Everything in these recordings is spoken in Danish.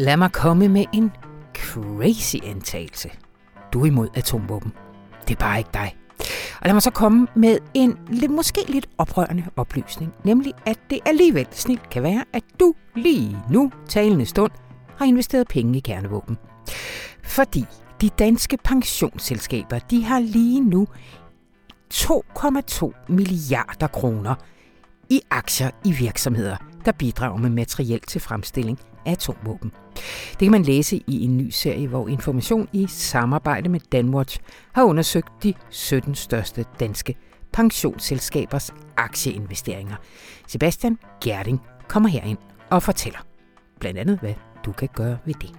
Lad mig komme med en crazy antagelse. Du er imod atomvåben. Det er bare ikke dig. Og lad mig så komme med en lidt, måske lidt oprørende oplysning, nemlig at det alligevel snilt kan være, at du lige nu, talende stund, har investeret penge i kernevåben. Fordi de danske pensionsselskaber, de har lige nu 2,2 milliarder kroner i aktier i virksomheder, der bidrager med materiel til fremstilling atomvåben. Det kan man læse i en ny serie, hvor Information i samarbejde med Danwatch har undersøgt de 17 største danske pensionsselskabers aktieinvesteringer. Sebastian Gerding kommer herind og fortæller blandt andet, hvad du kan gøre ved det.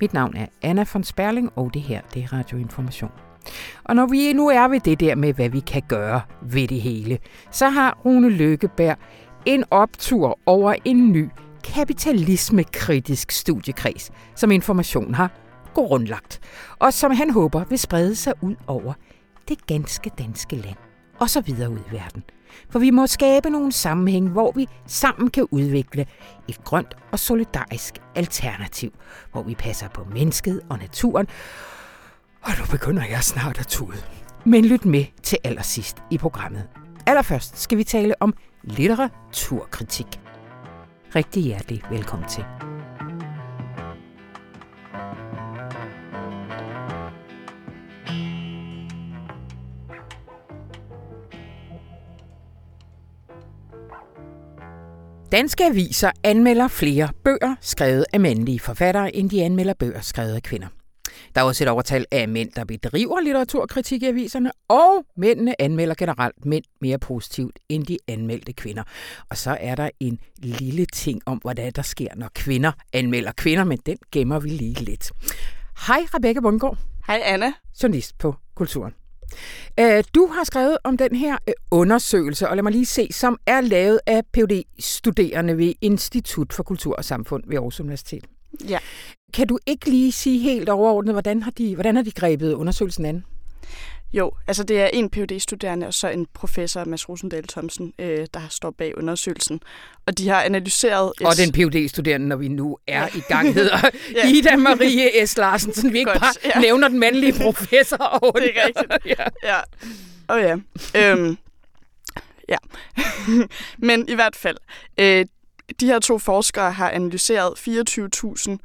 Mit navn er Anna von Sperling, og det her det er Radioinformation. Og når vi nu er ved det der med, hvad vi kan gøre ved det hele, så har Rune Lykkeberg en optur over en ny kapitalismekritisk studiekreds, som Information har grundlagt, og som han håber vil sprede sig ud over det ganske danske land, og så videre ud i verden. For vi må skabe nogle sammenhæng, hvor vi sammen kan udvikle et grønt og solidarisk alternativ, hvor vi passer på mennesket og naturen. Og nu begynder jeg snart at tude. Men lyt med til allersidst i programmet. Allerførst skal vi tale om litteraturkritik. Rigtig hjertelig velkommen til. Danske aviser anmelder flere bøger skrevet af mandlige forfattere, end de anmelder bøger skrevet af kvinder. Der er også et overtal af mænd, der bedriver litteraturkritik i aviserne, og mændene anmelder generelt mænd mere positivt end de anmeldte kvinder. Og så er der en lille ting om, hvad der sker, når kvinder anmelder kvinder, men den gemmer vi lige lidt. Hej Rebecca Bundgaard. Hej Anna. Journalist på Kulturen. Øh, du har skrevet om den her øh, undersøgelse, og lad mig lige se, som er lavet af phd studerende ved Institut for Kultur og Samfund ved Aarhus Universitet. Ja. Kan du ikke lige sige helt overordnet, hvordan har de, hvordan har de grebet undersøgelsen an? Jo, altså det er en phd studerende og så en professor, Mads Rosendal Thomsen, øh, der står bag undersøgelsen. Og de har analyseret... Et... Og den phd studerende når vi nu er ja. i gang, hedder ja. Ida Marie S. Larsen, så vi ikke Godt, bare ja. nævner den mandlige professor. Og det er rigtigt. ja. ja. Oh, ja. Øhm, ja. Men i hvert fald, øh, de her to forskere har analyseret 24.000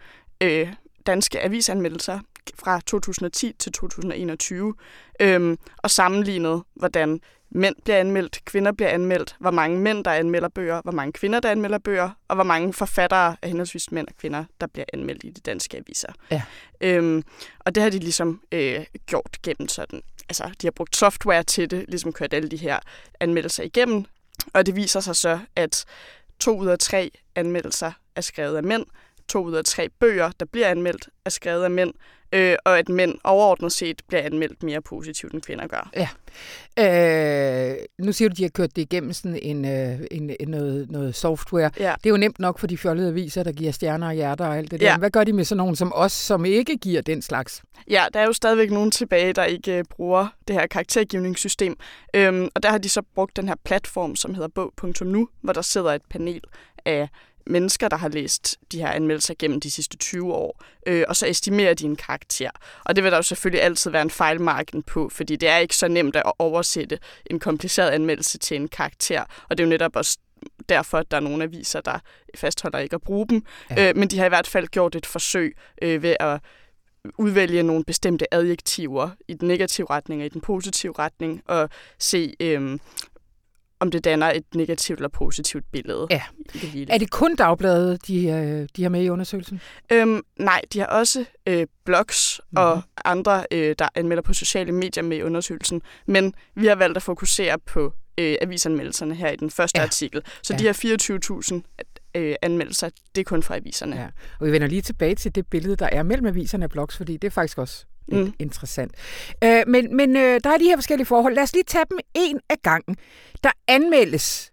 øh, danske avisanmeldelser fra 2010 til 2021, øhm, og sammenlignet, hvordan mænd bliver anmeldt, kvinder bliver anmeldt, hvor mange mænd, der anmelder bøger, hvor mange kvinder, der anmelder bøger, og hvor mange forfattere af henholdsvis mænd og kvinder, der bliver anmeldt i de danske aviser. Ja. Øhm, og det har de ligesom øh, gjort gennem sådan, altså de har brugt software til det, ligesom kørt alle de her anmeldelser igennem, og det viser sig så, at to ud af tre anmeldelser er skrevet af mænd, to ud af tre bøger, der bliver anmeldt, er skrevet af mænd, øh, og at mænd overordnet set bliver anmeldt mere positivt, end kvinder gør. Ja. Øh, nu siger du, at de har kørt det igennem sådan en, øh, en, en noget, noget software. Ja. Det er jo nemt nok for de fjollede aviser, der giver stjerner og hjerter og alt det der. Ja. Hvad gør de med sådan nogen som os, som ikke giver den slags? Ja, der er jo stadigvæk nogen tilbage, der ikke øh, bruger det her karaktergivningssystem. Øhm, og der har de så brugt den her platform, som hedder bog.nu, hvor der sidder et panel af mennesker, der har læst de her anmeldelser gennem de sidste 20 år, øh, og så estimerer de en karakter. Og det vil der jo selvfølgelig altid være en fejlmarken på, fordi det er ikke så nemt at oversætte en kompliceret anmeldelse til en karakter, og det er jo netop også derfor, at der er nogle aviser, der fastholder ikke at bruge dem. Ja. Øh, men de har i hvert fald gjort et forsøg øh, ved at udvælge nogle bestemte adjektiver i den negative retning og i den positive retning, og se, øh, om det danner et negativt eller positivt billede. Ja. Det er det kun dagbladet, de, øh, de har med i undersøgelsen? Øhm, nej, de har også øh, blogs mm-hmm. og andre, øh, der anmelder på sociale medier med i undersøgelsen. Men vi har valgt at fokusere på øh, avisanmeldelserne her i den første ja. artikel. Så ja. de her 24.000 øh, anmeldelser, det er kun fra aviserne. Ja. Og vi vender lige tilbage til det billede, der er mellem aviserne og blogs, fordi det er faktisk også lidt mm. interessant. Øh, men men øh, der er de her forskellige forhold. Lad os lige tage dem en af gangen. Der anmeldes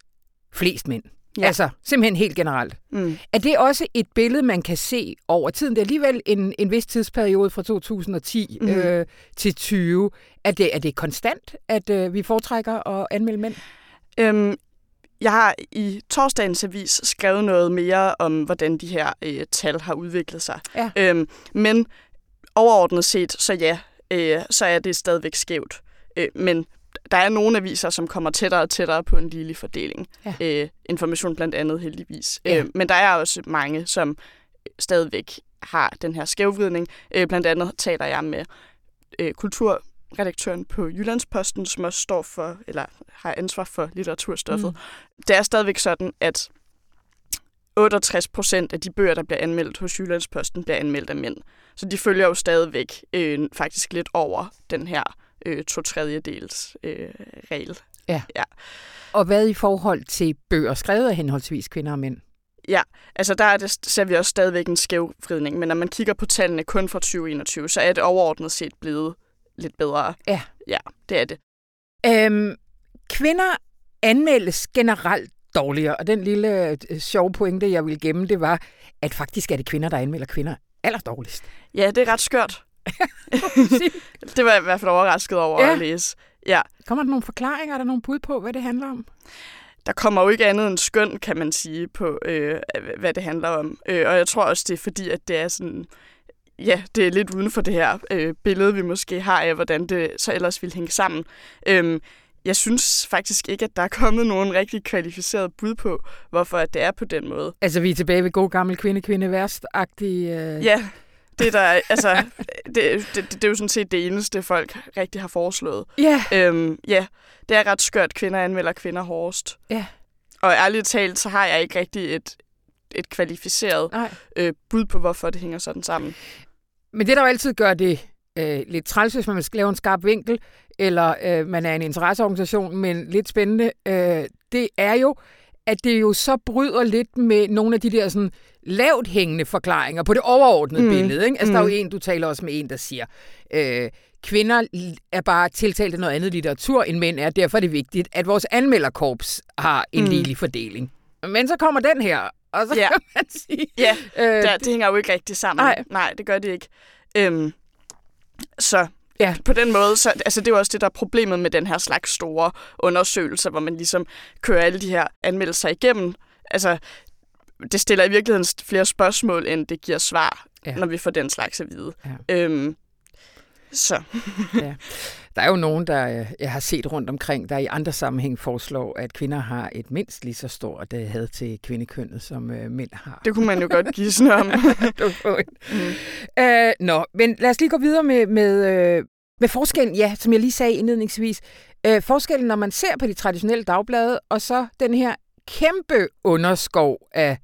flest mænd. Ja. Altså simpelthen helt generelt. Mm. Er det også et billede, man kan se over tiden? Det er alligevel en, en vis tidsperiode fra 2010 mm. øh, til 20. Er det, er det konstant, at øh, vi foretrækker at anmelde mænd? Øhm, jeg har i torsdagens avis skrevet noget mere om, hvordan de her øh, tal har udviklet sig. Ja. Øhm, men overordnet set, så ja, øh, så er det stadigvæk skævt. Øh, men der er nogle aviser, som kommer tættere og tættere på en ligelig fordeling. Ja. Øh, information blandt andet heldigvis. Ja. Øh, men der er også mange, som stadigvæk har den her skævvridning. Øh, blandt andet taler jeg med øh, kulturredaktøren på Jyllandsposten, som også står for, eller har ansvar for litteraturstoffet. Mm. Det er stadigvæk sådan, at 68 procent af de bøger, der bliver anmeldt hos Jyllandsposten, bliver anmeldt af mænd. Så de følger jo stadigvæk øh, faktisk lidt over den her øh, to tredjedels øh, regel. Og hvad i forhold til bøger skrevet af henholdsvis kvinder og mænd? Altså der er det, ser vi også stadigvæk en skævvridning, men når man kigger på tallene kun fra 2021, så er det overordnet set blevet lidt bedre. Ja. Ja, det er det. Øhm, kvinder anmeldes generelt dårligere, og den lille øh, sjove pointe, jeg ville gemme, det var, at faktisk er det kvinder, der anmelder kvinder allerdårligst. Ja, det er ret skørt. det var jeg i hvert fald overrasket over Ja. at læse. Ja, Kommer der nogle forklaringer? Er der nogle bud på, hvad det handler om? der kommer jo ikke andet end skøn, kan man sige, på øh, hvad det handler om. Øh, og jeg tror også, det er fordi, at det er sådan... Ja, det er lidt uden for det her øh, billede, vi måske har af, hvordan det så ellers ville hænge sammen. Øhm, jeg synes faktisk ikke, at der er kommet nogen rigtig kvalificeret bud på, hvorfor det er på den måde. Altså, vi er tilbage ved god gammel kvinde-kvinde værst-agtig... Øh... Ja, det, der, er- altså, det, det, det, er jo sådan set det eneste, folk rigtig har foreslået. Ja. Øhm, ja, det er ret skørt, kvinder anmelder kvinder hårdest. Ja. Og ærligt talt, så har jeg ikke rigtig et, et kvalificeret Nej. øh, bud på, hvorfor det hænger sådan sammen. Men det, der jo altid gør det øh, lidt træls, hvis man skal lave en skarp vinkel, eller øh, man er en interesseorganisation, men lidt spændende, øh, det er jo, at det jo så bryder lidt med nogle af de der sådan lavt hængende forklaringer på det overordnede mm. Billede. Ikke? Altså, mm. der er jo Mm. en, du taler også med en, der siger, øh, kvinder er bare tiltalt af noget andet litteratur, end mænd er. Derfor er det vigtigt, at vores anmelderkorps har en mm. Ligelig fordeling. Men så kommer den her, og så Ja. kan man sige... Ja, Øh, det, det hænger jo ikke rigtig sammen. Nej. Nej, det gør det ikke. Øhm, så Ja. på den måde, så, altså det er jo også det, der er problemet med den her slags store undersøgelser, hvor man ligesom kører alle de her anmeldelser igennem. Altså, det stiller i virkeligheden flere spørgsmål, end det giver svar, Ja. når vi får den slags at vide. Ja. Øhm, så, Der er jo nogen, der øh, jeg har set rundt omkring, der i andre sammenhæng foreslår, at kvinder har et mindst lige så stort uh, had til kvindekønnet, som uh, mænd har. det kunne man jo godt give sådan om. Mm. Øh, nå, men lad os lige gå videre med, med, øh, med forskellen, ja, som jeg lige sagde indledningsvis. Øh, forskellen, når man ser på de traditionelle dagblade, og så den her kæmpe underskov af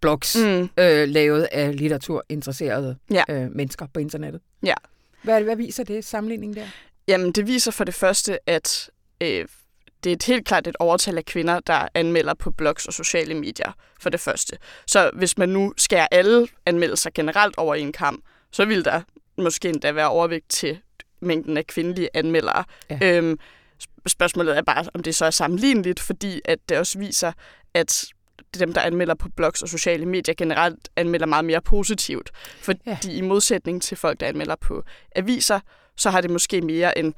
blogs. Mm. øh, lavet af litteraturinteresserede Ja. øh, mennesker på internettet. Ja. Hvad, hvad viser det, sammenligning der? Jamen, det viser for det første, at øh, det er et helt klart et overtal af kvinder, der anmelder på blogs og sociale medier, for det første. Så hvis man nu skærer alle anmeldelser generelt over en kamp, så vil der måske endda være overvægt til mængden af kvindelige anmeldere. Ja. Øhm, sp- spørgsmålet er bare, om det så er sammenligneligt, fordi at det også viser, at dem, der anmelder på blogs og sociale medier, generelt anmelder meget mere positivt. Fordi Ja. ja. i modsætning til folk, der anmelder på aviser, så har det måske mere en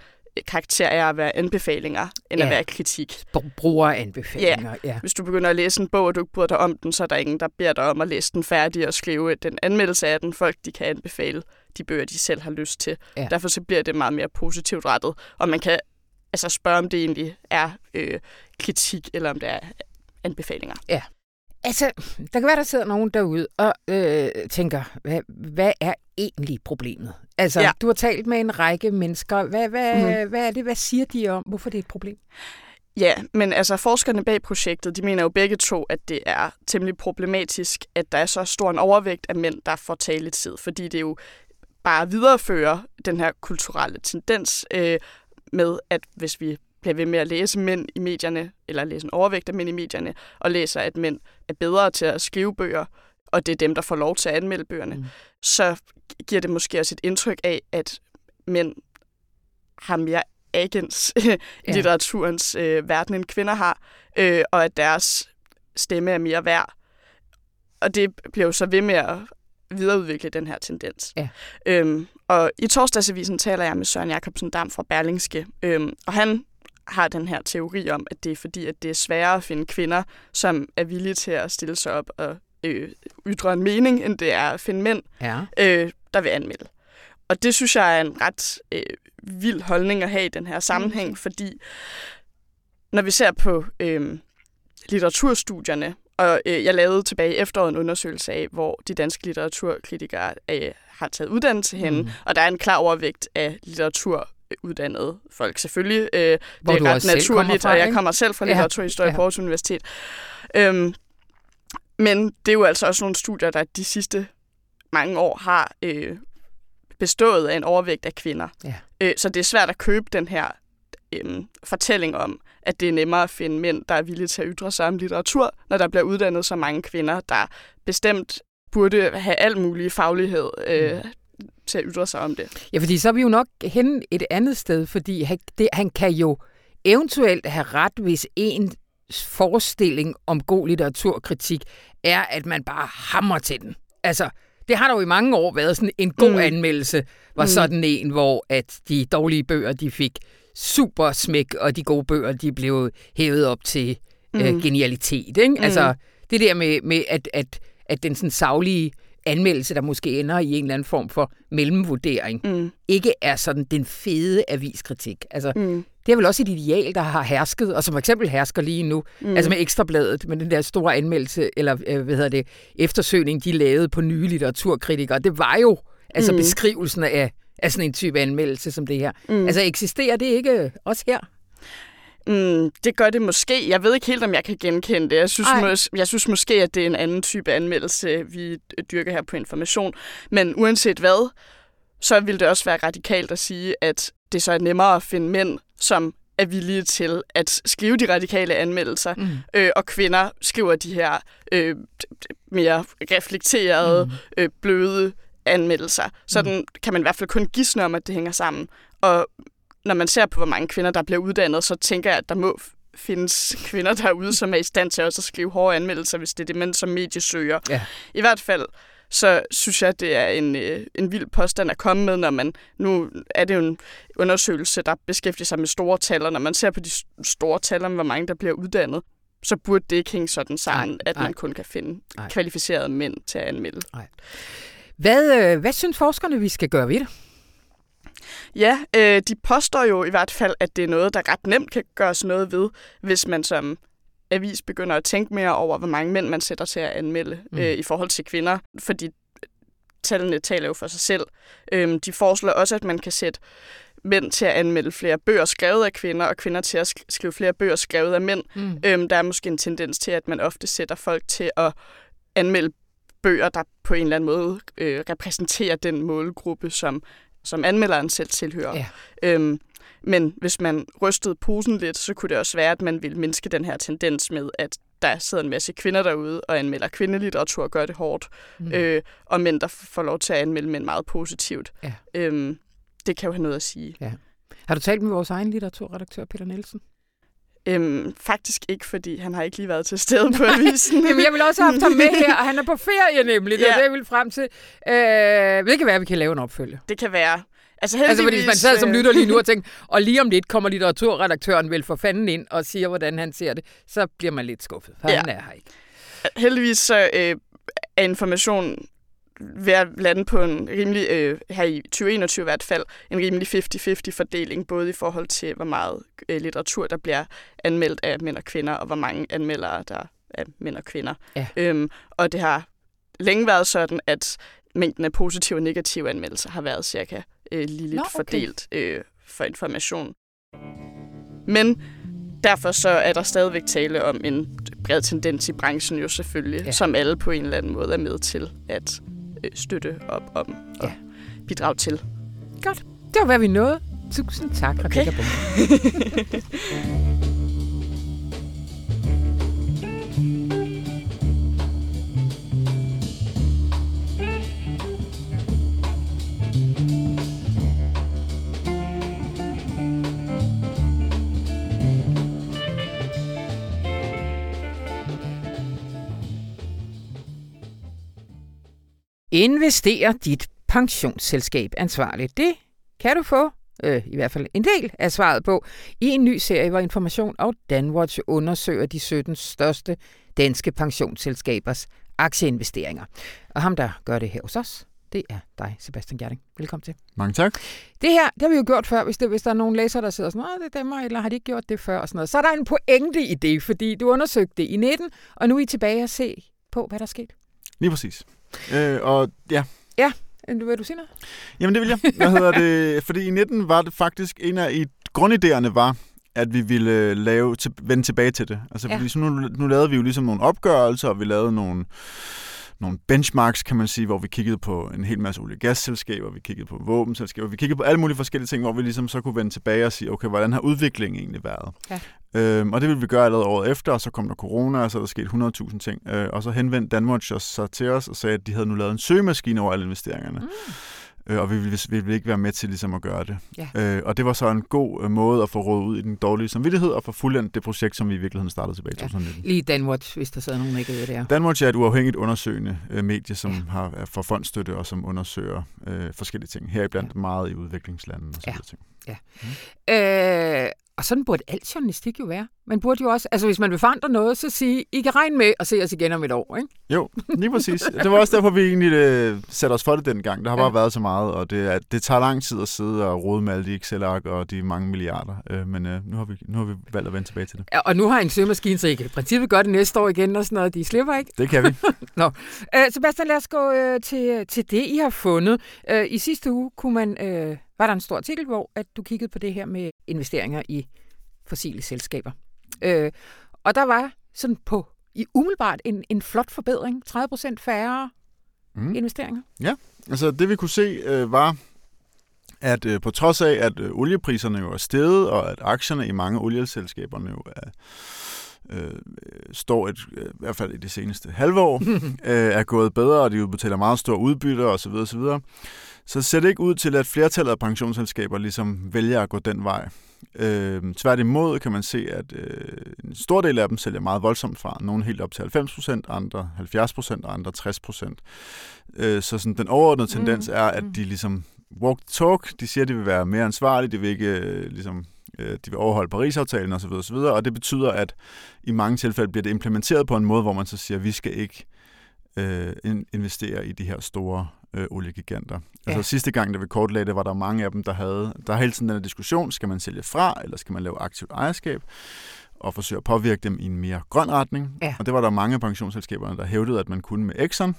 karakter af at være anbefalinger, end Ja. at være kritik. Br- Brugeranbefalinger, ja. ja. Hvis du begynder at læse en bog, og du ikke bryder dig om den, så er der ingen, der beder dig om at læse den færdig og skrive den anmeldelse af den. Folk de kan anbefale de bøger, de selv har lyst til. Ja. Derfor så bliver det meget mere positivt rettet. Og man kan altså spørge, om det egentlig er øh, kritik, eller om det er anbefalinger. Altså, der kan være, der sidder nogen derude og øh, tænker, hvad, hvad er egentlig problemet? Altså, ja. Du har talt med en række mennesker. Hvad, hvad, mm. Mhm. hvad er det? Hvad siger de om, hvorfor det er et problem? Ja, men altså forskerne bag projektet, de mener jo begge to, at det er temmelig problematisk, at der er så stor en overvægt af mænd, der får taletid, fordi det jo bare viderefører den her kulturelle tendens øh, med, at hvis vi bliver ved med at læse mænd i medierne, eller læse en overvægt af mænd i medierne, og læser, at mænd er bedre til at skrive bøger, og det er dem, der får lov til at anmelde bøgerne, Mm. så giver det måske også et indtryk af, at mænd har mere agens i Ja. litteraturens øh, verden, end kvinder har, øh, og at deres stemme er mere værd. Og det bliver jo så ved med at videreudvikle den her tendens. Ja. Øhm, og i torsdagsavisen taler jeg med Søren Jacobsen Dam fra Berlingske, øhm, og han har den her teori om, at det er fordi, at det er sværere at finde kvinder, som er villige til at stille sig op og øh, ytre en mening, end det er at finde mænd, Ja. øh, der vil anmelde. Og det synes jeg er en ret øh, vild holdning at have i den her sammenhæng, mm. fordi når vi ser på øh, litteraturstudierne, og øh, jeg lavede tilbage i efteråret en undersøgelse af, hvor de danske litteraturkritikere øh, har taget uddannelse henne, Mhm. og der er en klar overvægt af litteraturuddannede folk. Selvfølgelig, øh, Hvor det du er ret naturligt, fra, og jeg kommer selv fra litteraturhistorie ja. på Aarhus Universitet. Øhm, men det er jo altså også nogle studier, der de sidste mange år har øh, bestået af en overvægt af kvinder. Ja. Øh, så det er svært at købe den her øh, fortælling om, at det er nemmere at finde mænd, der er villige til at ytre sig om litteratur, når der bliver uddannet så mange kvinder, der bestemt burde have al mulig faglighed øh, til at ytre sig om det. Ja, fordi så er vi jo nok hen et andet sted, fordi han, det, han kan jo eventuelt have ret, hvis en forestilling om god litteraturkritik er, at man bare hammer til den. Altså, det har der jo i mange år været sådan en god Mm. anmeldelse, var Mm. sådan en, hvor at de dårlige bøger, de fik super smæk, og de gode bøger, de blev hævet op til mm. øh, Mm. genialitet. Ikke? Mm. Mm. Altså, det der med, med at, at, at den sådan savlige anmeldelse, der måske ender i en eller anden form for mellemvurdering, Mm. ikke er sådan den fede aviskritik. Altså, Mm. det er vel også et ideal, der har hersket, og som for eksempel hersker lige nu, Mm. altså med Ekstrabladet, med den der store anmeldelse, eller øh, hvad hedder det, eftersøgning, de lavede på nye litteraturkritikere. Det var jo altså Mm. beskrivelsen af, af sådan en type anmeldelse som det her. Mm. Altså eksisterer det ikke også her? Mm, det gør det måske. Jeg ved ikke helt, om jeg kan genkende det. Jeg synes, Ej. mås- jeg synes måske, at det er en anden type anmeldelse, vi dyrker her på information. Men uanset hvad, så vil det også være radikalt at sige, at det så er nemmere at finde mænd, som er villige til at skrive de radikale anmeldelser, Mm. øh, og kvinder skriver de her øh, mere reflekterede, mm. øh, bløde anmeldelser. Sådan kan man i hvert fald kun gisne om, at det hænger sammen. Og når man ser på, hvor mange kvinder, der bliver uddannet, så tænker jeg, at der må findes kvinder derude, som er i stand til også at skrive hårde anmeldelser, hvis det er det, man som medie søger. Ja. I hvert fald, så synes jeg, det er en, øh, en vild påstand at komme med, når man, nu er det jo en undersøgelse, der beskæftiger sig med store tal, og når man ser på de store tal om, hvor mange der bliver uddannet, så burde det ikke hænge sådan sammen, Nej, at man nej. kun kan finde Nej. kvalificerede mænd til at anmelde. Hvad, øh, hvad synes forskerne, vi skal gøre ved det? Ja, øh, de påstår jo i hvert fald, at det er noget, der ret nemt kan gøres noget ved, hvis man som avis begynder at tænke mere over, hvor mange mænd man sætter til at anmelde Mm. øh, i forhold til kvinder, fordi tallene taler jo for sig selv. Øhm, de foreslår også, at man kan sætte mænd til at anmelde flere bøger skrevet af kvinder, og kvinder til at sk- skrive flere bøger skrevet af mænd. Mm. Øhm, der er måske en tendens til, at man ofte sætter folk til at anmelde bøger, der på en eller anden måde øh, repræsenterer den målgruppe, som, som anmelderen selv tilhører. Ja. Øhm, men hvis man rystede posen lidt, så kunne det også være, at man ville mindske den her tendens med, at der sidder en masse kvinder derude og anmelder kvindelitteratur og gør det hårdt, Mm. øh, og mænd, der får lov til at anmelde mænd meget positivt. Ja. Øhm, det kan jo have noget at sige. Har du talt med vores egen litteraturredaktør, Peter Nielsen? Øhm, faktisk ikke, fordi han har ikke lige været til stede på avisen. Jamen, jeg vil også have haft ham med her, og han er på ferie nemlig. Det er Ja. det, jeg vil frem til. Øh, det kan være, at vi kan lave en opfølge. Det kan være. Altså, Altså, fordi hvis man sad som øh, lytter lige nu og tænkte, og lige om lidt kommer litteraturredaktøren vel for fanden ind og siger, hvordan han ser det, så bliver man lidt skuffet, for Ja. han er her ikke. heldigvis så øh, er information ved at lande på en rimelig, øh, her i 2021 i hvert fald, en rimelig 50-50 fordeling, både i forhold til, hvor meget øh, litteratur, der bliver anmeldt af mænd og kvinder, og hvor mange anmeldere, der er mænd og kvinder. Ja. Øhm, og det har længe været sådan, at mængden af positive og negative anmeldelser har været cirka øh, ligeligt Nå, okay. fordelt øh, for information. Men derfor så er der stadigvæk tale om en bred tendens i branchen jo selvfølgelig, Ja. som alle på en eller anden måde er med til at støtte op om og Ja. bidrage til. Godt. Det var, hvad vi nåede. Tusind tak, Rebecca Okay. Bunke. Invester dit pensionsselskab ansvarligt. Det kan du få øh, i hvert fald en del af svaret på, i en ny serie, hvor Information og Danwatch undersøger de 17 største danske pensionsselskabers aktieinvesteringer. Og ham, der gør det her hos os, det er dig, Sebastian Gjerding. Velkommen til. Mange tak. Det her, det har vi jo gjort før, hvis, det, hvis der er nogen læsere, der sidder sådan, det er dem, eller har de ikke gjort det før? Og sådan noget. Så er der en pointe i det, fordi du undersøgte det i 19, og nu er I tilbage og se på, hvad der er sket. Lige præcis. Øh, og ja. Ja, vil du sige noget? Jamen det vil jeg. Hvad hedder det? Fordi i 19 var det faktisk en af grundidéerne var, at vi ville lave, til, vende tilbage til det. Altså, ja. fordi så nu, nu lavede vi jo ligesom nogle opgørelser, og vi lavede nogle nogle benchmarks, kan man sige, hvor vi kiggede på en hel masse olie- og gasselskaber, vi kiggede på våbenselskaber, vi kiggede på alle mulige forskellige ting, hvor vi ligesom så kunne vende tilbage og sige, okay, hvordan har udviklingen egentlig været? Ja. Øhm, og det ville vi gøre allerede året efter, og så kom der corona, og så er der sket 100.000 ting. Øh, og så henvendte Danmark så til os og sagde, at de havde nu lavet en søgemaskine over alle investeringerne. Mm øh, og vi ville, vi ville ikke være med til ligesom at gøre det. Ja. Øh, og det var så en god øh, måde at få råd ud i den dårlige samvittighed og få fuldendt det projekt, som vi i virkeligheden startede tilbage i ja. 2019. Lige Danwatch, hvis der sidder nogen, ikke ved det her. Danwatch er et uafhængigt undersøgende øh, medie, som ja. har er for fondstøtte og som undersøger øh, forskellige ting. Heriblandt ja. meget i udviklingslandene og sådan ja. ting. Ja. Mm. Øh, og sådan burde alt journalistik jo være. Man burde jo også, altså hvis man vil forandre noget, så sige, I kan regne med at se os igen om et år, ikke? Jo, lige præcis. det var også derfor, vi egentlig uh, satte os for det dengang. Der har ja. bare været så meget, og det, er, det tager lang tid at sidde og rode med alle de Excel-ark og de mange milliarder. Uh, men uh, nu, har vi, nu har vi valgt at vende tilbage til det. Ja, og nu har I en søgemaskine, så I kan i princippet gøre det næste år igen og sådan noget. De slipper ikke? Det kan vi. Nå. Uh, Sebastian, lad os gå uh, til, til det, I har fundet. Uh, I sidste uge kunne man, uh, var der en stor artikel, hvor at du kiggede på det her med investeringer i fossile selskaber. Øh, og der var sådan på i umiddelbart en, en flot forbedring. 30 procent færre mm. investeringer. Ja, altså det vi kunne se øh, var, at øh, på trods af, at øh, oliepriserne jo er steget, og at aktierne i mange olieselskaberne jo er, øh, står et, øh, i hvert fald i det seneste halve år, øh, er gået bedre, og de udbetaler meget store udbytter osv. osv., så ser det ikke ud til, at flertallet af pensionsselskaber ligesom vælger at gå den vej. Øh, tværtimod kan man se, at øh, en stor del af dem sælger meget voldsomt fra. Nogle helt op til 90% andre 70 og andre 60% Øh, så sådan, den overordnede tendens mm. er, at de ligesom walk talk, de siger, at de vil være mere ansvarlige, de vil ikke øh, ligesom øh, de vil overholde Paris-aftalen osv. osv. Og det betyder, at i mange tilfælde bliver det implementeret på en måde, hvor man så siger, at vi skal ikke øh, investere i de her store øh, oliegiganter. Altså, ja. Altså sidste gang, da vi kortlagde det, var der mange af dem, der havde, der er hele tiden den her diskussion, skal man sælge fra, eller skal man lave aktivt ejerskab? og forsøge at påvirke dem i en mere grøn retning. Ja. Og det var der mange pensionsselskaberne, der hævdede, at man kunne med Exxon,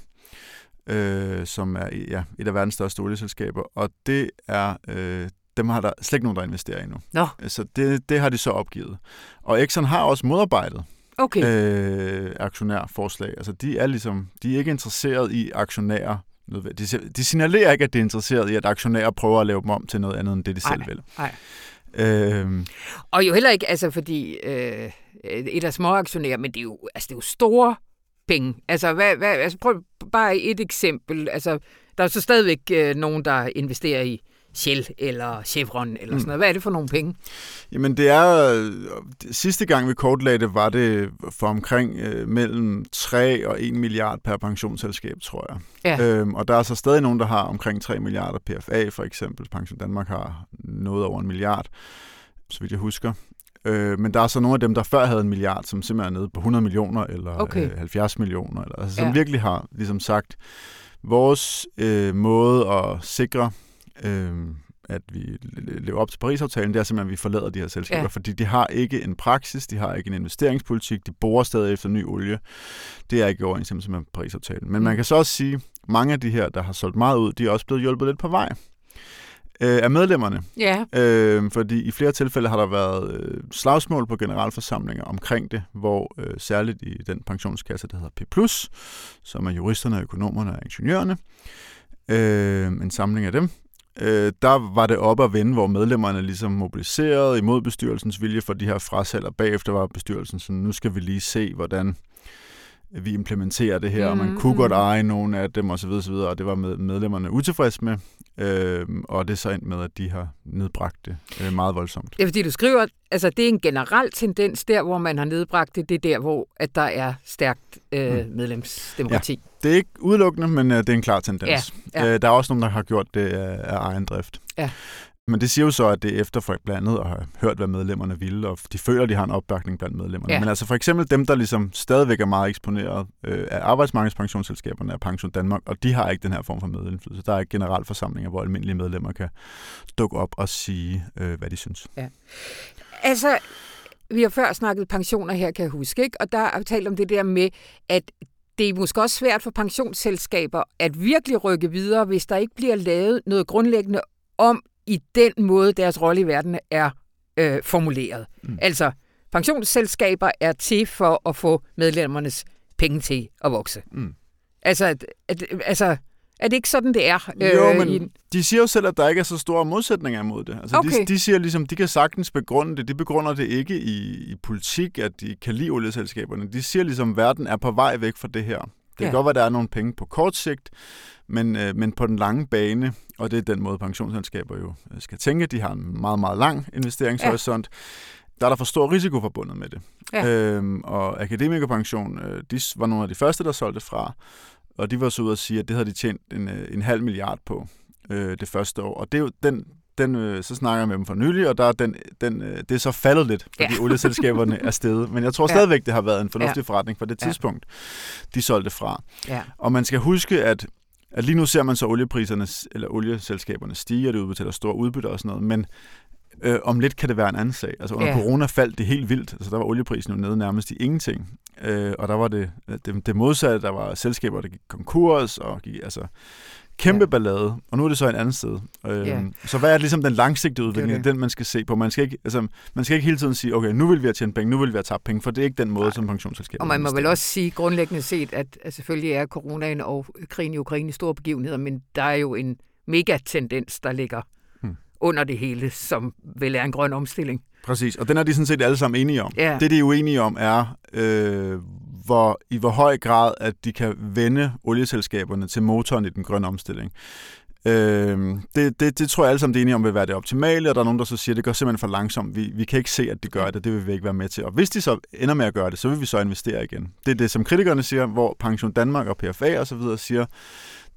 øh, som er ja, et af verdens største olieselskaber. Og det er, øh, dem har der slet ikke nogen, der investerer i nu. Nå. Så det, det har de så opgivet. Og Exxon har også modarbejdet okay. øh, aktionærforslag. Altså de er ligesom, de er ikke interesseret i aktionærer de, de signalerer ikke, at de er interesseret i, at aktionærer prøver at lave dem om til noget andet, end det de ej, selv vil. Nej. Øhm. Og jo heller ikke, altså fordi øh, et af små aktionærer, men det er jo, altså, det er jo store penge. Altså, hvad, hvad, altså prøv bare et eksempel. Altså, der er så stadigvæk øh, nogen, der investerer i Shell eller Chevron eller sådan mm. noget. Hvad er det for nogle penge? Jamen det er, sidste gang vi kortlagde det, var det for omkring øh, mellem 3 og 1 milliard per pensionsselskab, tror jeg. Ja. Øhm, og der er så stadig nogen, der har omkring 3 milliarder PFA, for eksempel. Pension Danmark har noget over en milliard, så vidt jeg husker. Øh, men der er så nogle af dem, der før havde en milliard, som simpelthen er nede på 100 millioner eller okay. øh, 70 millioner, eller, altså, som ja. virkelig har ligesom sagt, vores øh, måde at sikre øh, at vi lever op til Paris-aftalen, det er simpelthen, at vi forlader de her selskaber, ja. fordi de har ikke en praksis, de har ikke en investeringspolitik, de borer stadig efter ny olie. Det er ikke i overensstemmelse med Paris-aftalen. Men mm. man kan så også sige, at mange af de her, der har solgt meget ud, de er også blevet hjulpet lidt på vej øh, af medlemmerne. Ja. Øh, fordi i flere tilfælde har der været øh, slagsmål på generalforsamlinger omkring det, hvor øh, særligt i den pensionskasse, der hedder P+, som er juristerne, økonomerne og ingeniørerne, øh, en samling af dem, øh, der var det op at vende, hvor medlemmerne ligesom mobiliserede imod bestyrelsens vilje for de her frasalg, og bagefter var bestyrelsen sådan, nu skal vi lige se, hvordan vi implementerer det her, mm, og man kunne mm. godt eje nogle af dem osv., osv., og det var med medlemmerne utilfreds med, øh, og det er så ind med, at de har nedbragt det øh, meget voldsomt. Ja, fordi du skriver, altså det er en generel tendens der, hvor man har nedbragt det, det er der, hvor at der er stærkt øh, mm. medlemsdemokrati. Ja, det er ikke udelukkende, men øh, det er en klar tendens. Ja, ja. Øh, der er også nogen, der har gjort det af, af egen drift. Ja. Men det siger jo så, at det er efter for blandt andet at have hørt, hvad medlemmerne ville, og de føler, at de har en opbakning blandt medlemmerne. Ja. Men altså for eksempel dem, der ligesom stadigvæk er meget eksponeret øh, af arbejdsmarkedspensionsselskaberne af Pension Danmark, og de har ikke den her form for medindflydelse. Der er ikke generalforsamlinger, hvor almindelige medlemmer kan dukke op og sige, øh, hvad de synes. Altså, vi har før snakket pensioner her, kan jeg huske, ikke? og der er talt om det der med, at det er måske også svært for pensionsselskaber at virkelig rykke videre, hvis der ikke bliver lavet noget grundlæggende om i den måde, deres rolle i verden er øh, formuleret. Mm. Altså, pensionsselskaber er til for at få medlemmernes penge til at vokse. Mm. Altså, at, at, altså er det ikke sådan, det er? Jo, øh, men i- de siger jo selv, at der ikke er så store modsætninger imod det. Altså, Okay. de, de siger ligesom, de kan sagtens begrunde det. De begrunder det ikke i, i politik, at de kan lide olieselskaberne. De siger ligesom, at verden er på vej væk fra det her. Det kan Ja. godt være, at der er nogle penge på kort sigt, men, øh, men på den lange bane, og det er den måde, pensionsselskaber jo øh, skal tænke, de har en meget, meget lang investeringshorisont, der er der for stor risiko forbundet med det. Ja. Øhm, og Akademikerpension, øh, de var nogle af de første, der solgte fra, og de var så ude at sige, at det havde de tjent en, øh, en halv milliard på øh, det første år. Og det er jo den, den øh, så snakker jeg med dem for nylig, og der er den, den, øh, det er så faldet lidt, fordi Ja. ja. olieselskaberne er steget. Men jeg tror Ja. stadigvæk, det har været en fornuftig Ja. ja. forretning på det Ja. tidspunkt, de solgte fra. ja. Og man skal huske, at, at lige nu ser man så oliepriserne, eller olieselskaberne stige, og det udbetaler store udbytter og sådan noget, men øh, om lidt kan det være en anden sag. Altså under ja. corona faldt det helt vildt, altså der var olieprisen jo nede nærmest i ingenting. Øh, og der var det, det, det modsatte, der var selskaber, der gik konkurs, og gik, altså kæmpe Ja. ballade, og nu er det så et andet sted. Øh, Ja. Så hvad er ligesom den langsigtede udvikling? det. Det den, man skal se på. Man skal, ikke, altså, man skal ikke hele tiden sige, okay, nu vil vi have tjent penge, nu vil vi have tabt penge, for det er ikke den måde, Nej. som pensionsselskaber Og man må vel også sige grundlæggende set, at, at selvfølgelig er coronaen og krigen i Ukraine store begivenheder, men der er jo en megatendens, der ligger Hmm. under det hele, som vel er en grøn omstilling. Præcis, og den er de sådan set alle sammen enige om. Ja. Det, de er uenige om, er, øh, hvor, i hvor høj grad, at de kan vende olieselskaberne til motoren i den grønne omstilling. Øh, det, det, det tror jeg alle sammen, er enige om, vil være det optimale, og der er nogen, der så siger, at det går simpelthen for langsomt. Vi, vi kan ikke se, at de gør det, det vil vi ikke være med til. Og hvis de så ender med at gøre det, så vil vi så investere igen. Det er det, som kritikerne siger, hvor Pension Danmark og PFA og så videre siger,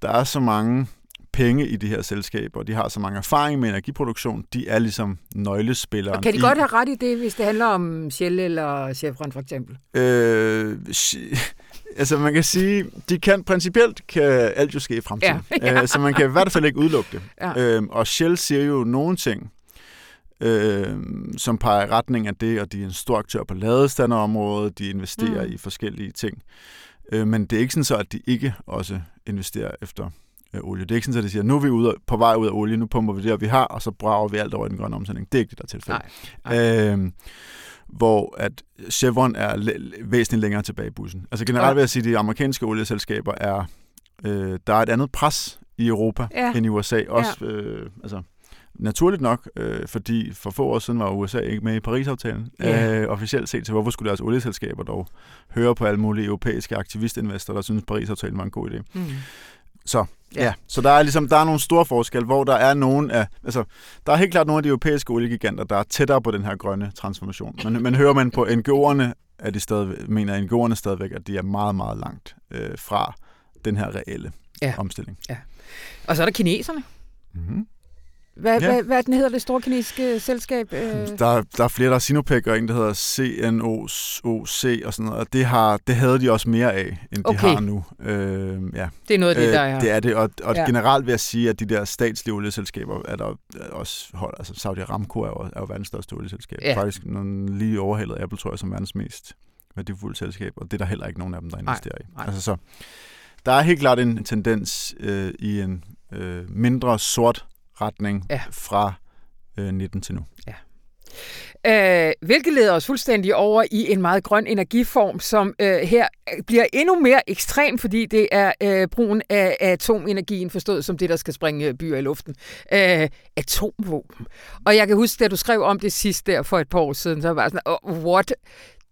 der er så mange penge i de her selskaber, de har så mange erfaring med energiproduktion, de er ligesom nøglespillere. Og kan de godt have ret i det, hvis det handler om Shell eller Chevron for eksempel? Øh, altså man kan sige, de kan principielt kan alt jo ske i fremtiden. Ja, ja. Øh, så man kan i hvert fald ikke udelukke det. Ja. Øh, og Shell siger jo nogle ting, øh, som peger i retning af det, og de er en stor aktør på ladestanderområdet, de investerer mm. i forskellige ting. Øh, men det er ikke sådan så, at de ikke også investerer efter øh, olie. Det er ikke sådan, at de siger, nu er vi ude, på vej ud af olie, nu pumper vi det, og vi har, og så brager vi alt over i den grønne omstilling. Det er ikke det, der er tilfældet. Nej. Øhm, hvor at Chevron er væsentligt længere tilbage i bussen. Altså generelt Ja. vil jeg sige, at de amerikanske olieselskaber er, øh, der er et andet pres i Europa Ja. ja. end i USA. Også, øh, altså, naturligt nok, øh, fordi for få år siden var USA ikke med i Paris-aftalen Ja. øh, officielt set, så hvorfor skulle deres olieselskaber dog høre på alle mulige europæiske aktivistinvestorer, der synes, Paris-aftalen var en god idé. Mm. Så Ja. ja. ja, så der er ligesom der er nogle store forskelle, hvor der er nogen af, altså der er helt klart nogle af de europæiske oliegiganter, der er tættere på den her grønne transformation. Men, men hører man på NGO'erne, er de stadig, mener NGO'erne stadigvæk, at de er meget, meget langt øh, fra den her reelle Ja. ja. omstilling. Og så er der kineserne. Mm-hmm. Hvad, Ja. hvad, hvad den hedder det store kinesiske selskab? Øh, Der, der er flere, der er Sinopec og en, der hedder CNOC og sådan noget, og det, har, det havde de også mere af, end de Okay. har nu. Øh, ja. det er noget af det, der er. det er det, og, og Ja. generelt vil jeg sige, at de der statslige olieselskaber er der også hold, altså Saudi Aramco er jo, er jo verdens største olieselskab. Ja. Faktisk lige overhældet Apple, tror jeg, som verdens mest værdifulde selskab, og det er der heller ikke nogen af dem, der investerer i. nej. Altså så, der er helt klart en tendens øh, i en øh, mindre sort retning Ja. fra øh, 19 til nu. Øh, hvilket leder os fuldstændig over i en meget grøn energiform, som øh, her bliver endnu mere ekstrem, fordi det er øh, brugen af atomenergien, forstået som det, der skal springe byer i luften. Øh, atomvåben. Og jeg kan huske, da du skrev om det sidst der for et par år siden, så var jeg sådan, oh, what?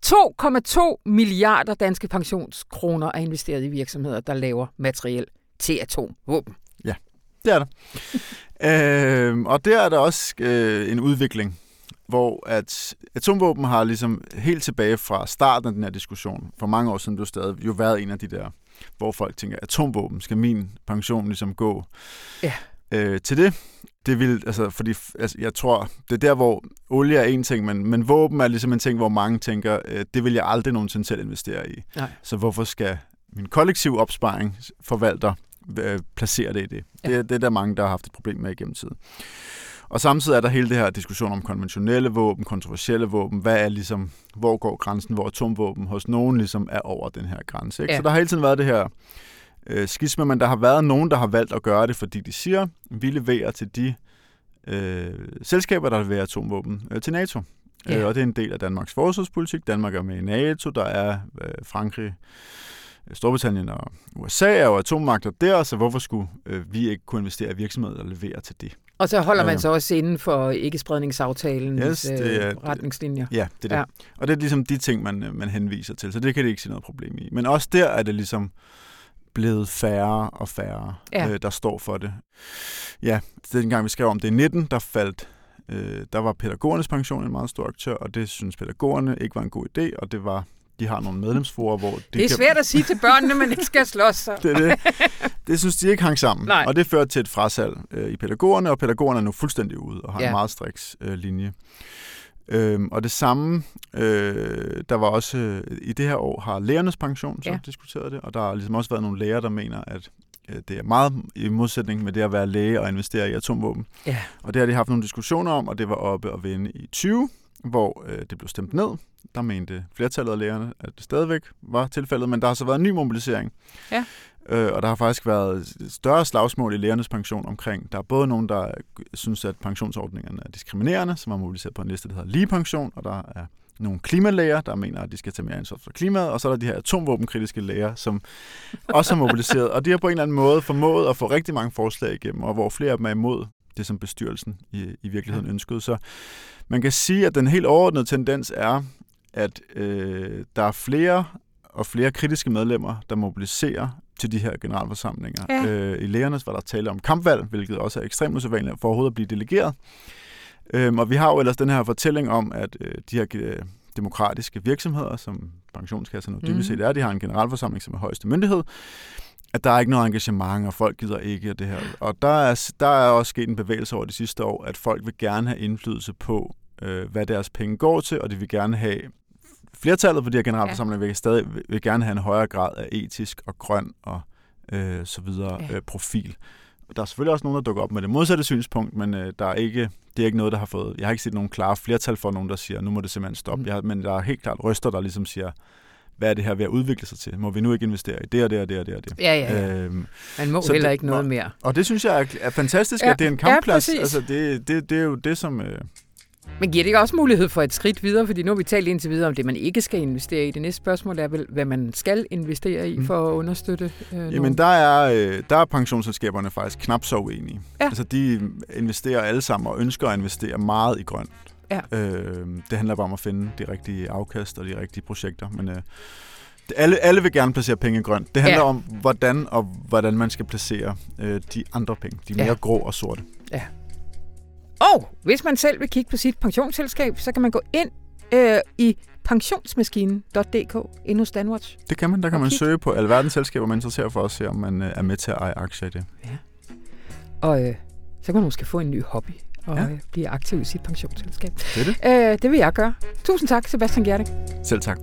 2,2 milliarder danske pensionskroner er investeret i virksomheder, der laver materiel til atomvåben. Det er der. øh, og der er der også øh, en udvikling, hvor at atomvåben har ligesom helt tilbage fra starten af den her diskussion, for mange år siden blev stadig jo været en af de der, hvor folk tænker, atomvåben, skal min pension ligesom gå Ja. øh, til det, det vil, altså, fordi altså, jeg tror, det er der, hvor olie er en ting, men, men våben er ligesom en ting, hvor mange tænker, øh, det vil jeg aldrig nogensinde selv investere i. Nej. Så hvorfor skal min kollektiv opsparing forvalter placere det i det? Ja. Det, det er der mange, der har haft et problem med igennem tiden. Og samtidig er der hele det her diskussion om konventionelle våben, kontroversielle våben. Hvad er ligesom, hvor går grænsen, hvor atomvåben hos nogen ligesom er over den her grænse? Ikke? Ja. Så der har hele tiden været det her øh, skisme, men der har været nogen, der har valgt at gøre det, fordi de siger, vi leverer til de øh, selskaber, der leverer atomvåben øh, til NATO. Ja. Øh, og det er en del af Danmarks forsvarspolitik. Danmark er med i NATO, der er øh, Frankrig, Storbritannien og USA er jo atommagter der, så hvorfor skulle øh, vi ikke kunne investere i virksomheder, der leverer til det? Og så holder man sig også inden for ikke-spredningsaftalen yes, det er, retningslinjer. Ja, det er det. Ja. Og det er ligesom de ting, man, man henviser til, så det kan det ikke se noget problem i. Men også der er det ligesom blevet færre og færre, ja. øh, der står for det. Ja, dengang vi skrev om det i 19, der faldt øh, der var pædagogernes pension en meget stor aktør, og det synes pædagogerne ikke var en god idé, og det var de har nogle medlemsforer, hvor... De det er kan... svært at sige til børnene, man ikke skal slås. Så. det, det, det synes de ikke hang sammen. Nej. Og det førte til et frasalg øh, i pædagogerne, og pædagogerne er nu fuldstændig ude og har ja. en meget striks øh, linje. Øhm, og det samme, øh, der var også øh, i det her år, har lærernes pension så ja. diskuteret det, og der har ligesom også været nogle læger, der mener, at øh, det er meget i modsætning med det at være læge og investere i atomvåben. Ja. Og det har de haft nogle diskussioner om, og det var oppe at vende i 20, hvor øh, det blev stemt ned. Der mente flertallet af lærerne, at det stadigvæk var tilfældet, men der har så været en ny mobilisering. Ja. Øh, og der har faktisk været større slagsmål i lærernes pension omkring. Der er både nogen, der synes, at pensionsordningerne er diskriminerende, som har mobiliseret på en liste, der hedder lige pension, og der er nogle klimalæger, der mener, at de skal tage mere ansvar for klimaet, og så er der de her atomvåbenkritiske læger, som også har mobiliseret. Og de har på en eller anden måde formået at få rigtig mange forslag igennem, og hvor flere af dem er imod det, som bestyrelsen i, i virkeligheden ønskede. Så man kan sige, at den helt overordnede tendens er, at øh, der er flere og flere kritiske medlemmer, der mobiliserer til de her generalforsamlinger. Ja. Øh, I lægernes var der tale om kampvalg, hvilket også er ekstremt usædvanligt for overhovedet at blive delegeret. Øhm, og vi har jo ellers den her fortælling om, at øh, de her øh, demokratiske virksomheder, som pensionskasserne mm. dybest set er, de har en generalforsamling, som er højeste myndighed, at der er ikke noget engagement, og folk gider ikke det her. Og der er, der er også sket en bevægelse over de sidste år, at folk vil gerne have indflydelse på, øh, hvad deres penge går til, og de vil gerne have flertallet på de her generalforsamlinger ja. vil stadig vil gerne have en højere grad af etisk og grøn og øh, så videre ja. øh, profil. Der er selvfølgelig også nogen, der dukker op med det modsatte synspunkt, men øh, der er ikke, det er ikke noget, der har fået... Jeg har ikke set nogen klare flertal for nogen, der siger, nu må det simpelthen stoppe. Mm. Jeg, men der er helt klart røster, der ligesom siger, hvad er det her ved at udvikle sig til? Må vi nu ikke investere i det og det og det og det og det? Ja, ja, ja. Øhm, Man må heller det, ikke noget mere. Og det synes jeg er, er fantastisk, ja, at det er en kampplads. Ja, altså, det, det, det er jo det, som... Øh, men giver det ikke også mulighed for et skridt videre? Fordi nu har vi talt indtil videre om det, man ikke skal investere i. Det næste spørgsmål er vel, hvad man skal investere i mm. for at understøtte øh, Jamen, der er, øh, der er pensionsselskaberne faktisk knap så uenige. Ja. Altså, de investerer alle sammen og ønsker at investere meget i grønt. Ja. Øh, det handler bare om at finde de rigtige afkast og de rigtige projekter. Men øh, alle, alle vil gerne placere penge grønt. Det handler ja. om, hvordan og hvordan man skal placere øh, de andre penge. De mere ja. grå og sorte. Ja. Og hvis man selv vil kigge på sit pensionsselskab, så kan man gå ind øh, i pensionsmaskinen.dk ind hos Danwatch. Det kan man. Der kan man kigge. søge på alverdens selskaber, man interesserer for at se, om man øh, er med til at eje aktier i det. Ja. Og øh, så kan man måske få en ny hobby og ja. øh, blive aktiv i sit pensionsselskab. Det er det. Øh, det vil jeg gøre. Tusind tak, Sebastian Gjerde. Selv tak.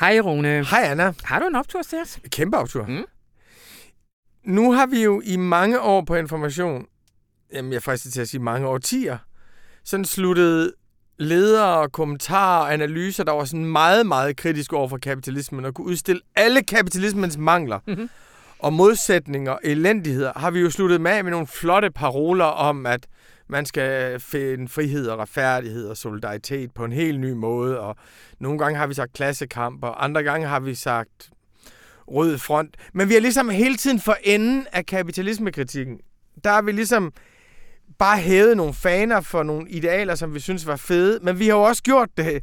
Hej Rune. Hej Anna. Har du en optur til os? Kæmpe optur. Mm. Nu har vi jo i mange år på information, jamen jeg frister til at sige mange årtier, sådan sluttet ledere, kommentarer og analyser, der var sådan meget, meget kritiske over for kapitalismen og kunne udstille alle kapitalismens mangler mm-hmm. og modsætninger og elendigheder, har vi jo sluttet med med nogle flotte paroler om, at man skal finde frihed og retfærdighed og solidaritet på en helt ny måde, og nogle gange har vi sagt klassekamp, og andre gange har vi sagt rød front. Men vi er ligesom hele tiden for enden af kapitalismekritikken. Der har vi ligesom bare hævet nogle faner for nogle idealer, som vi synes var fede, men vi har jo også gjort det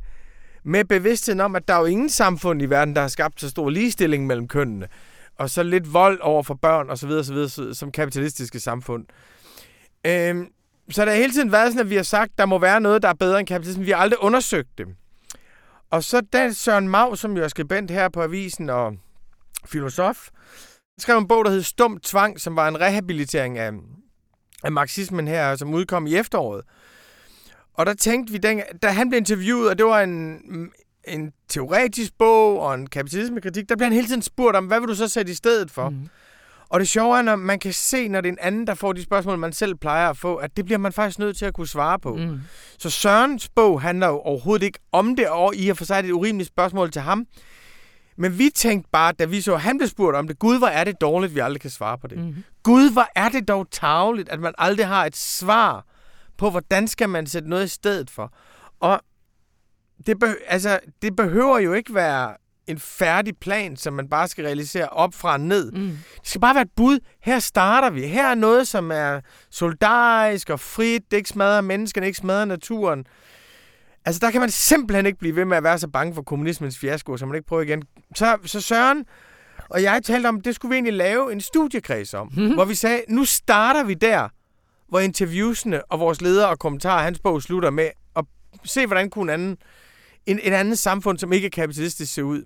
med bevidstheden om, at der er jo ingen samfund i verden, der har skabt så stor ligestilling mellem kønnene, og så lidt vold over for børn osv. osv. som kapitalistiske samfund. Øhm, så der har hele tiden været sådan, at vi har sagt, at der må være noget, der er bedre end kapitalismen. Vi har aldrig undersøgt det. Og så da Søren Mau, som jo er skribent her på Avisen og filosof, skrev en bog, der hed Stum Tvang, som var en rehabilitering af, af marxismen her, som udkom i efteråret. Og der tænkte vi, da han blev interviewet, og det var en, en teoretisk bog og en kapitalismekritik, der blev han hele tiden spurgt om, hvad vil du så sætte i stedet for? Mm. Og det sjove er, når man kan se, når det er en anden, der får de spørgsmål, man selv plejer at få, at det bliver man faktisk nødt til at kunne svare på. Mm. Så Sørens bog handler jo overhovedet ikke om det, og i at få sig et urimeligt spørgsmål til ham. Men vi tænkte bare, da vi så, at han blev spurgt om det, Gud, hvor er det dårligt, vi aldrig kan svare på det. Mm. Gud, hvor er det dog tageligt, at man aldrig har et svar på, hvordan skal man sætte noget i stedet for. Og det, be- altså, det behøver jo ikke være en færdig plan, som man bare skal realisere op fra ned. Mm. Det skal bare være et bud. Her starter vi. Her er noget, som er solidarisk og frit. Det ikke smadrer menneskene, ikke smadrer naturen. Altså, der kan man simpelthen ikke blive ved med at være så bange for kommunismens fiasko, så man ikke prøver igen. Så, så Søren og jeg talte om, det skulle vi egentlig lave en studiekreds om, mm-hmm. hvor vi sagde, nu starter vi der, hvor interviewsene og vores ledere og kommentarer, hans bog slutter med at se, hvordan kunne en anden, en, en anden samfund, som ikke er kapitalistisk, se ud.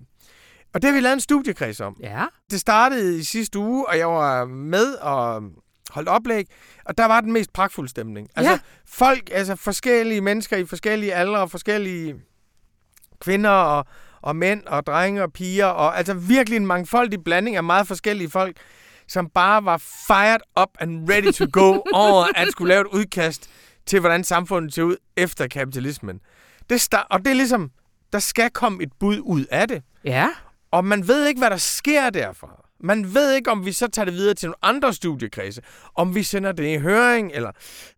Og det har vi lavet en studiekreds om. Ja. Det startede i sidste uge, og jeg var med og holdt oplæg, og der var den mest pragtfulde stemning. Altså, ja. folk, altså forskellige mennesker i forskellige aldre, forskellige kvinder og, og mænd og drenge og piger, og altså virkelig en mangfoldig blanding af meget forskellige folk, som bare var fired up and ready to go over at skulle lave et udkast til, hvordan samfundet ser ud efter kapitalismen. Det start, og det er ligesom, der skal komme et bud ud af det. Ja. Og man ved ikke, hvad der sker derfra. Man ved ikke, om vi så tager det videre til nogle andre studiekredse, om vi sender det i høring, eller...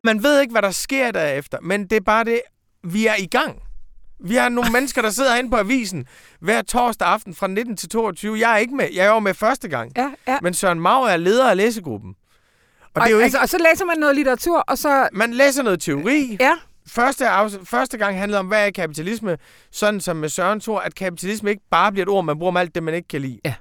Man ved ikke, hvad der sker derefter, men det er bare det, vi er i gang. Vi har nogle mennesker, der sidder inde på avisen hver torsdag aften fra 19 til 22. Jeg er ikke med. Jeg er jo med første gang. Ja, ja. Men Søren Mau er leder af læsegruppen. Og, og, det er jo altså, ikke... og så læser man noget litteratur, og så... Man læser noget teori. Ja. Første, første gang handlede om, hvad er kapitalisme? Sådan som med Søren tror, at kapitalisme ikke bare bliver et ord, man bruger om alt det, man ikke kan lide. Ja.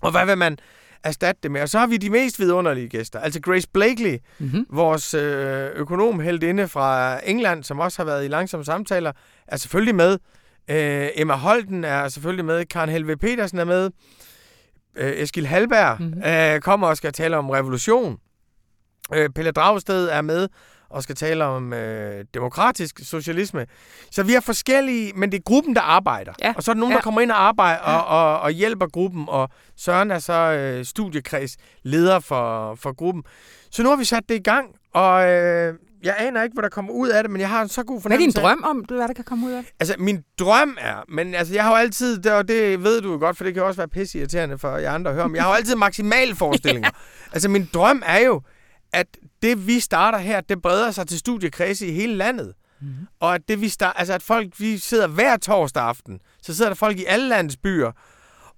Og hvad vil man erstatte det med? Og så har vi de mest vidunderlige gæster. Altså Grace Blakely, mm-hmm. vores øh, økonomheldinde fra England, som også har været i langsomme samtaler, er selvfølgelig med. Øh, Emma Holten er selvfølgelig med. Karen Helve Petersen er med. Øh, Eskil Halberg mm-hmm. øh, kommer og skal tale om revolution. Øh, Pelle Dragsted er med og skal tale om øh, demokratisk socialisme. Så vi har forskellige, men det er gruppen, der arbejder. Ja. Og så er der nogen, ja. der kommer ind og arbejder og, og, og hjælper studiekreds og Søren er så øh, studiekreds leder for, for gruppen. Så nu har vi sat det i gang, og øh, jeg aner ikke, hvad der kommer ud af det, men jeg har en så god fornemmelse. Hvad er din drøm om, hvad der kan komme ud af det? Altså, min drøm er, men altså, jeg har jo altid, og det ved du jo godt, for det kan også være pisse irriterende for jer andre at høre om, jeg har jo altid maksimale forestillinger. altså, min drøm er jo, at det, vi starter her, det breder sig til studiekredse i hele landet. Mm-hmm. Og at det, vi start, altså at folk, vi sidder hver torsdag aften, så sidder der folk i alle landets byer,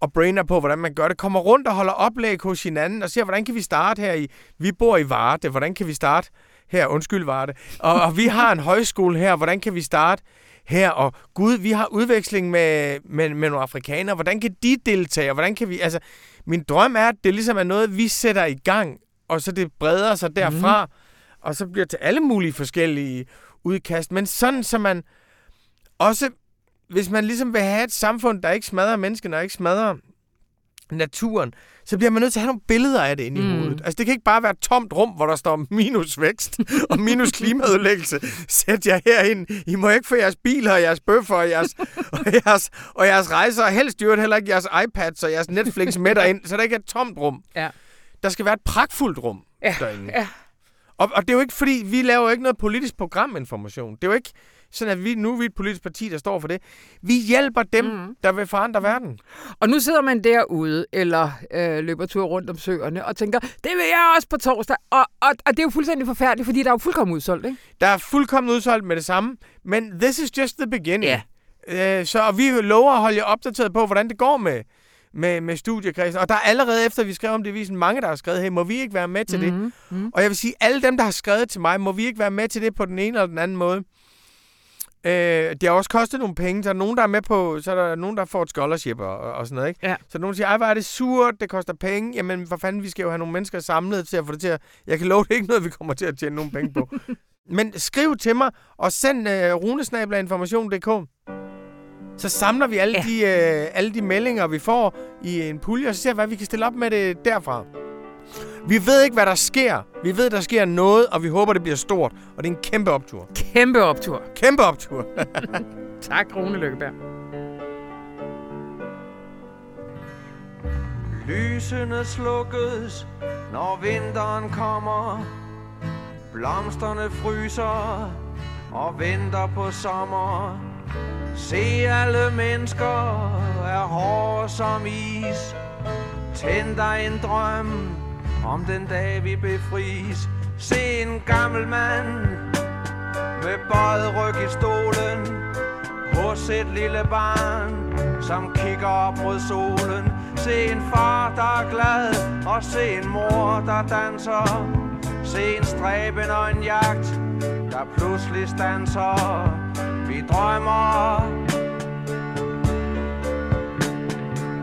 og brainer på, hvordan man gør det, kommer rundt og holder oplæg hos hinanden, og siger, hvordan kan vi starte her i, vi bor i Varde, hvordan kan vi starte her, undskyld Varde, og, og vi har en højskole her, hvordan kan vi starte her, og gud, vi har udveksling med, med, med nogle afrikanere, hvordan kan de deltage, og hvordan kan vi, altså, min drøm er, at det ligesom er noget, vi sætter i gang, og så det breder sig derfra, mm. og så bliver til alle mulige forskellige udkast, men sådan, så man også, hvis man ligesom vil have et samfund, der ikke smadrer menneskene, og ikke smadrer naturen, så bliver man nødt til at have nogle billeder af det inde mm. i hovedet. Altså, det kan ikke bare være et tomt rum, hvor der står minus vækst og minus klimaudlæggelse. Sæt jer herind. I må ikke få jeres biler og jeres bøffer og jeres, og jeres, og jeres rejser, og helst jo heller ikke jeres iPads og jeres Netflix med derind, så der ikke er et tomt rum. Ja. Der skal være et pragtfuldt rum ja. derinde. Ja. Og, og det er jo ikke fordi, vi laver jo ikke noget politisk programinformation. Det er jo ikke sådan, at vi, nu er vi et politisk parti, der står for det. Vi hjælper dem, mm. der vil forandre verden. Og nu sidder man derude, eller øh, løber tur rundt om søerne, og tænker, det vil jeg også på torsdag. Og, og, og det er jo fuldstændig forfærdeligt, fordi der er jo fuldkommen udsolgt, ikke? Der er fuldkommen udsolgt med det samme, men this is just the beginning. Ja. Øh, så og vi lover at holde jer opdateret på, hvordan det går med, med, med studiekredsen. Og der er allerede efter, vi skrev om det i visen, mange, der har skrevet, hey, må vi ikke være med til mm-hmm. det? Mm-hmm. Og jeg vil sige, alle dem, der har skrevet til mig, må vi ikke være med til det på den ene eller den anden måde? Øh, det har også kostet nogle penge, så er der nogen, der er med på, så er der nogen, der får et scholarship og, og sådan noget, ikke? Ja. Så nogen siger, ej, hvor er det surt, det koster penge. Jamen, for fanden, vi skal jo have nogle mennesker samlet til at få det til at... Jeg kan love, det ikke noget, vi kommer til at tjene nogle penge på. Men skriv til mig, og send øh, runesnabelaginformation.dk. Så samler vi alle, Ja. de, øh, alle de meldinger, vi får i en pulje, og så ser vi, hvad vi kan stille op med det derfra. Vi ved ikke, hvad der sker. Vi ved, der sker noget, og vi håber, det bliver stort. Og det er en kæmpe optur. Kæmpe optur. Kæmpe optur. Tak, Rune Lykkeberg. Lysene slukkes, når vinteren kommer. Blomsterne fryser og venter på sommer. Se alle mennesker er hårde som is. Tænd dig en drøm om den dag vi befries. Se en gammel mand med bøjet ryg i stolen hos et lille barn, som kigger op mod solen. Se en far, der er glad, og se en mor, der danser. Se en stræben og en jagt, der pludselig stanser. Vi drømmer,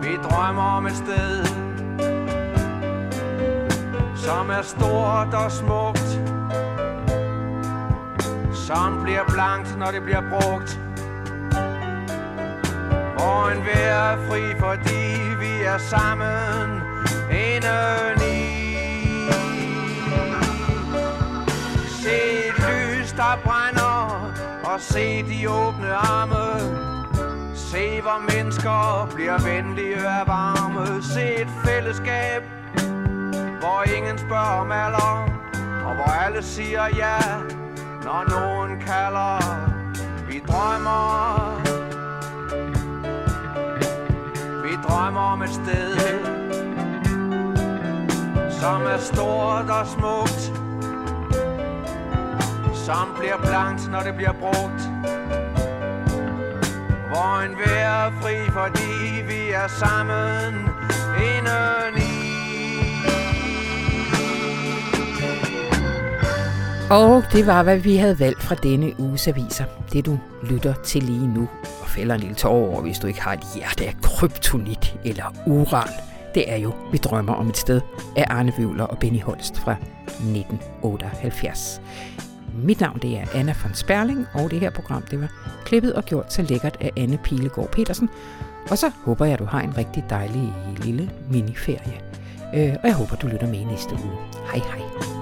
vi drømmer om et sted, som er stort og smukt, som bliver blankt, når det bliver brugt. Hvor en vær er fri, fordi vi er sammen indeni. Se et lys, der brænder, og se de åbne arme. Se, hvor mennesker bliver venlige og varme. Se et fællesskab, hvor ingen spørger om alder, og hvor alle siger ja, når nogen kalder. Vi drømmer, vi drømmer om et sted, som er stort og smukt, som bliver blankt, når det bliver brugt. Hvor en vær er fri, fordi vi er sammen indeni. Og det var, hvad vi havde valgt fra denne uges aviser. Det du lytter til lige nu, og fælder en lille tårer over, hvis du ikke har et hjerte af kryptonit eller uran. Det er jo Vi drømmer om et sted af Arne Vøvler og Benny Holst fra 1978. Mit navn det er Anna von Sperling, og det her program det var klippet og gjort så lækkert af Anne Pilegaard Petersen. Og så håber jeg, at du har en rigtig dejlig lille miniferie. Øh, og jeg håber, du lytter med i næste uge. Hej hej.